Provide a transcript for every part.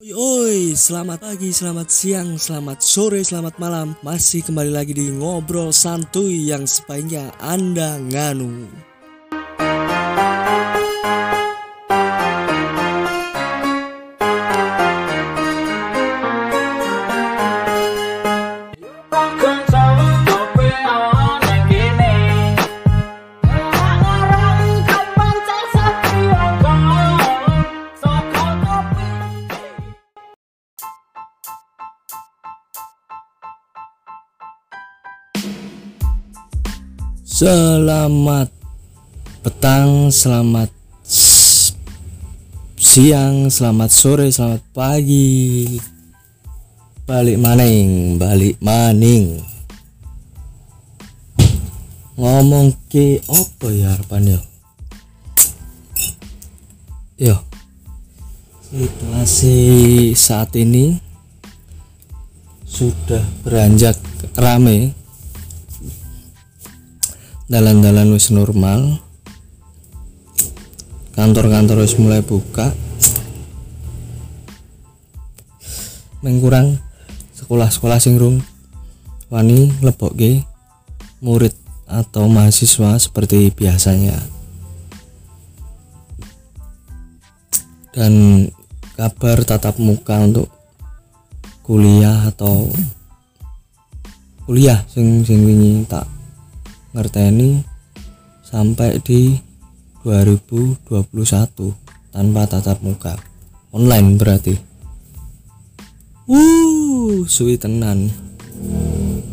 Oi, oi, selamat pagi, selamat siang, selamat sore, selamat malam. Masih kembali lagi di ngobrol santuy yang sebaiknya Anda nganu. Selamat petang, selamat siang, selamat sore, selamat pagi. Balik maning, balik maning. Ngomong ke apa ya harapan yo? Yo. Situasi saat ini sudah beranjak rame dalan-dalan wis normal. Kantor-kantor wis mulai buka. Mengkurang sekolah-sekolah sing rung wani lebokke murid atau mahasiswa seperti biasanya. Dan kabar tatap muka untuk kuliah atau kuliah sing sing wingi tak ngerteni sampai di 2021 tanpa tatap muka. Online berarti. Uh suwi tenan.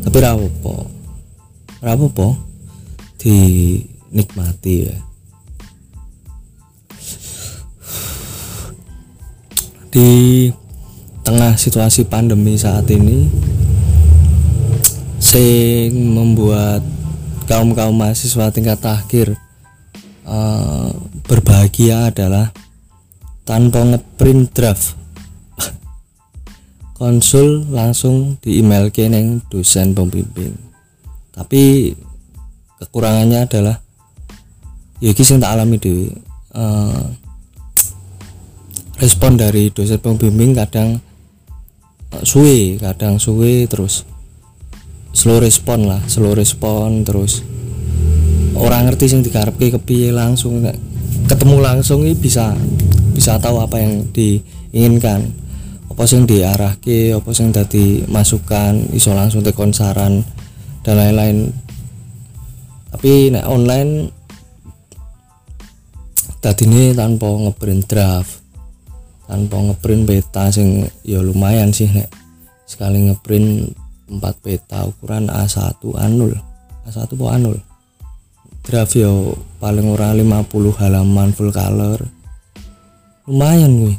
Tapi rapopo rapopo dinikmati ya. Di tengah situasi pandemi saat ini sing membuat kaum kaum mahasiswa tingkat akhir eh, berbahagia adalah tanpa ngeprint draft. Konsul langsung di email ke neng dosen pembimbing. Tapi kekurangannya adalah ya sing tak alami dewe eh, respon dari dosen pembimbing kadang eh, suwe kadang suwe terus slow respon lah slow respon terus orang ngerti sing dikarepke kepiye langsung ketemu langsung ini bisa bisa tahu apa yang diinginkan. Apa sing diarahke apa sing dadi masukan iso langsung tekon saran dan lain-lain. Tapi nek online tadi tanpa ngeprint draft tanpa ngeprint beta sing ya lumayan sih nek sekali ngeprint 4 peta ukuran A1 A0 A1 apa A0 draft yo paling ora 50 halaman full color. Lumayan gue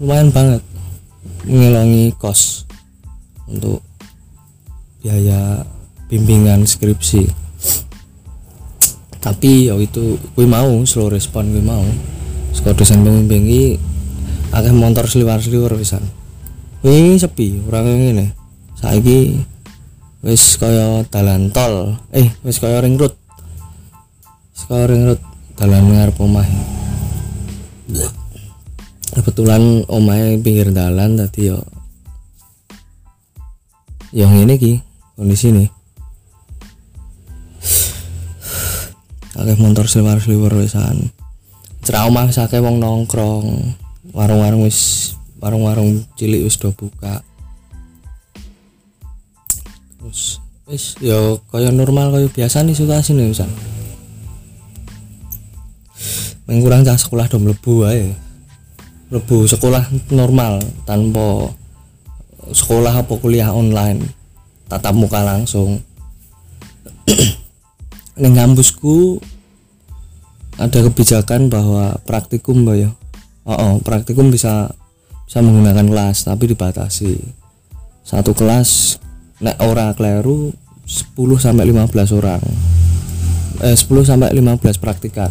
lumayan banget mengelongi kos untuk biaya bimbingan skripsi. Tapi ya itu gue mau slow respon gue mau. Sekolah dosen pembimbing ini akeh motor seliwar-seliwar pisan wingi sepi ora kaya ngene. Saiki wis kaya dalan tol. Eh wis kaya ring road. Wis kaya ring road dalan ngarep omah kebetulan omahe pinggir dalan tadi yo yang ini ki kondisi nih akeh motor seliwar-seliwar wisan cerah omah sake wong nongkrong. Warung-warung wis warung-warung cilik wis do buka. Terus wis ya kaya normal kaya biasa nih situasi nih misal mengkurang cah sekolah do mlebu ae. Mlebu sekolah normal tanpa sekolah apa kuliah online tatap muka langsung. Ning kampusku ada kebijakan bahwa praktikum mbak ya. Oh, oh praktikum bisa bisa menggunakan kelas tapi dibatasi. Satu kelas nek ora kleru 10 sampai 15 orang. Eh 10 sampai 15 praktikan.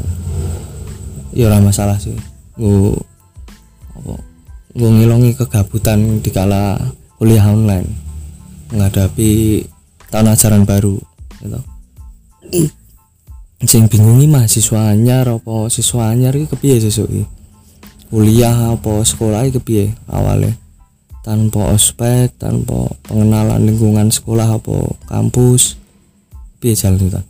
Ya ora masalah sih. Gue apa ngilongi kegabutan di kala kuliah online. Menghadapi tahun ajaran baru gitu. Sing bingungi mahasiswa anyar apa siswa anyar iki kepiye sesuk iki kuliah apa sekolah iki piye awalnya? Tanpa ospek tanpa pengenalan lingkungan sekolah apa kampus piye jalan itu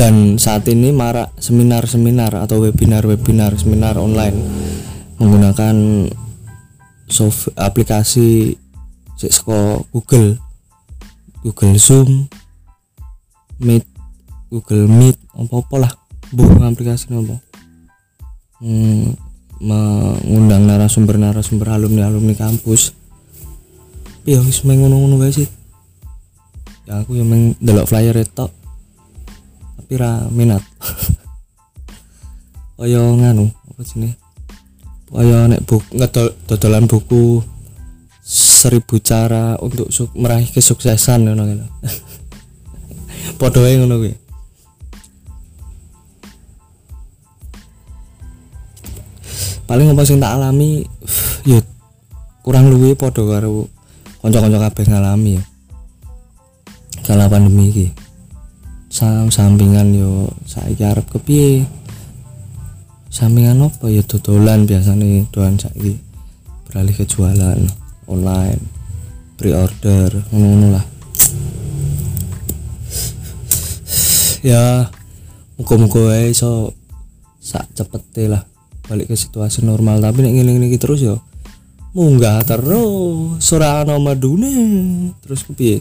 dan saat ini marak seminar-seminar atau webinar-webinar seminar online menggunakan soft aplikasi sesko Google. Google Zoom Meet Google Meet apa-apa lah bu aplikasi apa hmm, mengundang narasumber-narasumber alumni-alumni kampus. Ya wis ngono-ngono guys sih. Ya aku yang main delok flyer itu tapi ra minat. Kaya nganu apa sini kaya nek buku ngedol dodolan buku seribu cara untuk meraih kesuksesan ngono ngono padha ngono kuwi paling apa sing tak alami ya kurang luwe padha karo kanca-kanca kabeh ngalami ya. Kala pandemi iki. Sam sampingan yo saiki arep kepiye? Sampingan apa ya? Dodolan biasanya doan saiki. Beralih ke jualan online pre-order ngono lah. Ya muka-muka iso sak cepet lah balik ke situasi normal. Tapi nek ngene iki terus yo munggah terus. Ora ana madune. Terus kepiye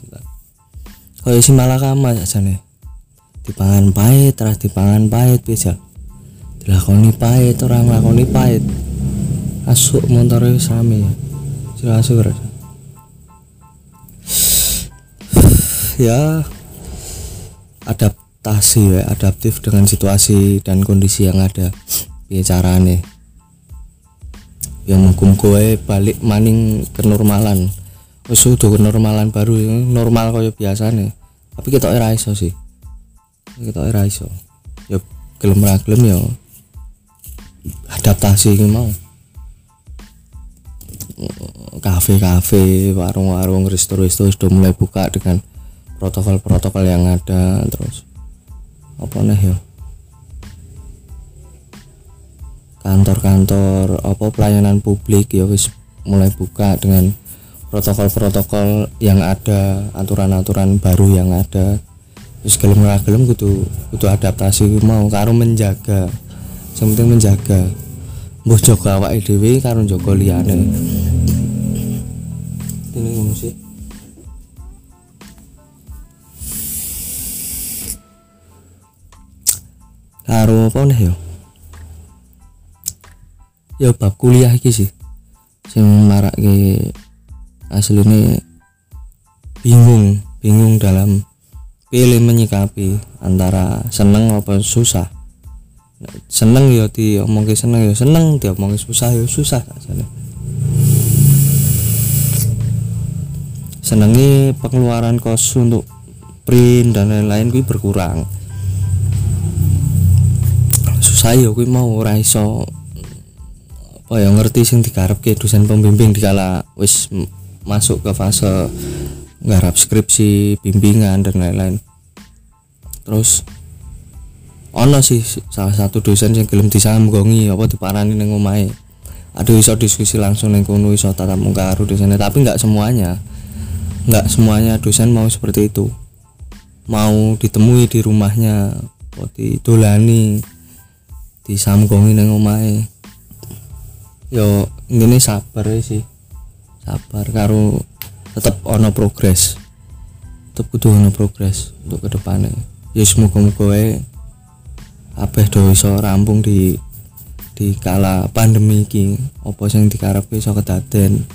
kaya si malakama jane. Dipangan pahit terus dipangan pahit bisa dilakoni pahit orang lakoni pahit. Asuk motor sami jelas ya adaptasi ya adaptif dengan situasi dan kondisi yang ada piye carane? Yang mungkin kowe balik maning ke normalan. Wis udah normalan baru normal kaya biasa nih tapi kita ora iso sih. Kita ora iso. Ya gelem ra gelem ya adaptasi iki mau. Kafe-kafe, warung-warung, resto-resto sudah mulai buka dengan protokol-protokol yang ada terus apa nih ya kantor-kantor apa pelayanan publik ya wis mulai buka dengan protokol-protokol yang ada aturan-aturan baru yang ada. Wis gelem ora gelem kudu kudu adaptasi mau karo menjaga. Penting menjaga. Mbuh jaga awake dhewe karo jaga liyane. Ini ngono sih. Karo apa nih yo ya bab kuliah iki sih. Sing marake aslinya bingung bingung dalam pilih menyikapi antara seneng apa susah. Seneng ya diomongke seneng ya seneng diomongke susah ya susah asale senengi pengeluaran kos untuk print dan lain-lain gue berkurang. Susah ya gue mau ora iso oh ya ngerti sing ke dosen pembimbing dikala wis masuk ke fase nggarap skripsi bimbingan dan lain-lain. Terus ono sih salah satu dosen yang gelem disambungi apa diparani ning omahe. Aduh iso diskusi langsung ning kono iso tatap muka karo dosennya tapi nggak semuanya. Nggak semuanya dosen mau seperti itu. Mau ditemui di rumahnya kok didolani disambungi ning omahe yo ini sabar sih. Sabar karo tetap ono progres. Tetap kudu ono progres untuk ke depannya. Ya semoga moga wae kabeh do iso rampung di di kala pandemi iki. Apa sing dikarepke iso kedaden?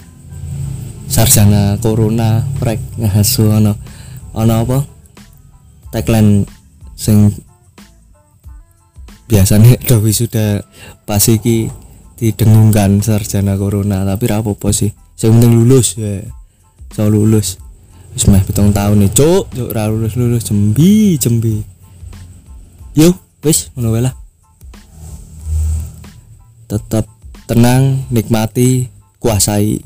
Sarjana corona prek ngasu ono ono apa? Tagline sing biasanya do wisuda pas iki didengungkan sarjana corona tapi apa-apa sih. Saya penting lulus ya. Saya lulus. Wis meh tahun nih cuk. Cuk ra lulus lulus. Jembi jembi. Yuk wis ngono lah. Tetap tenang nikmati kuasai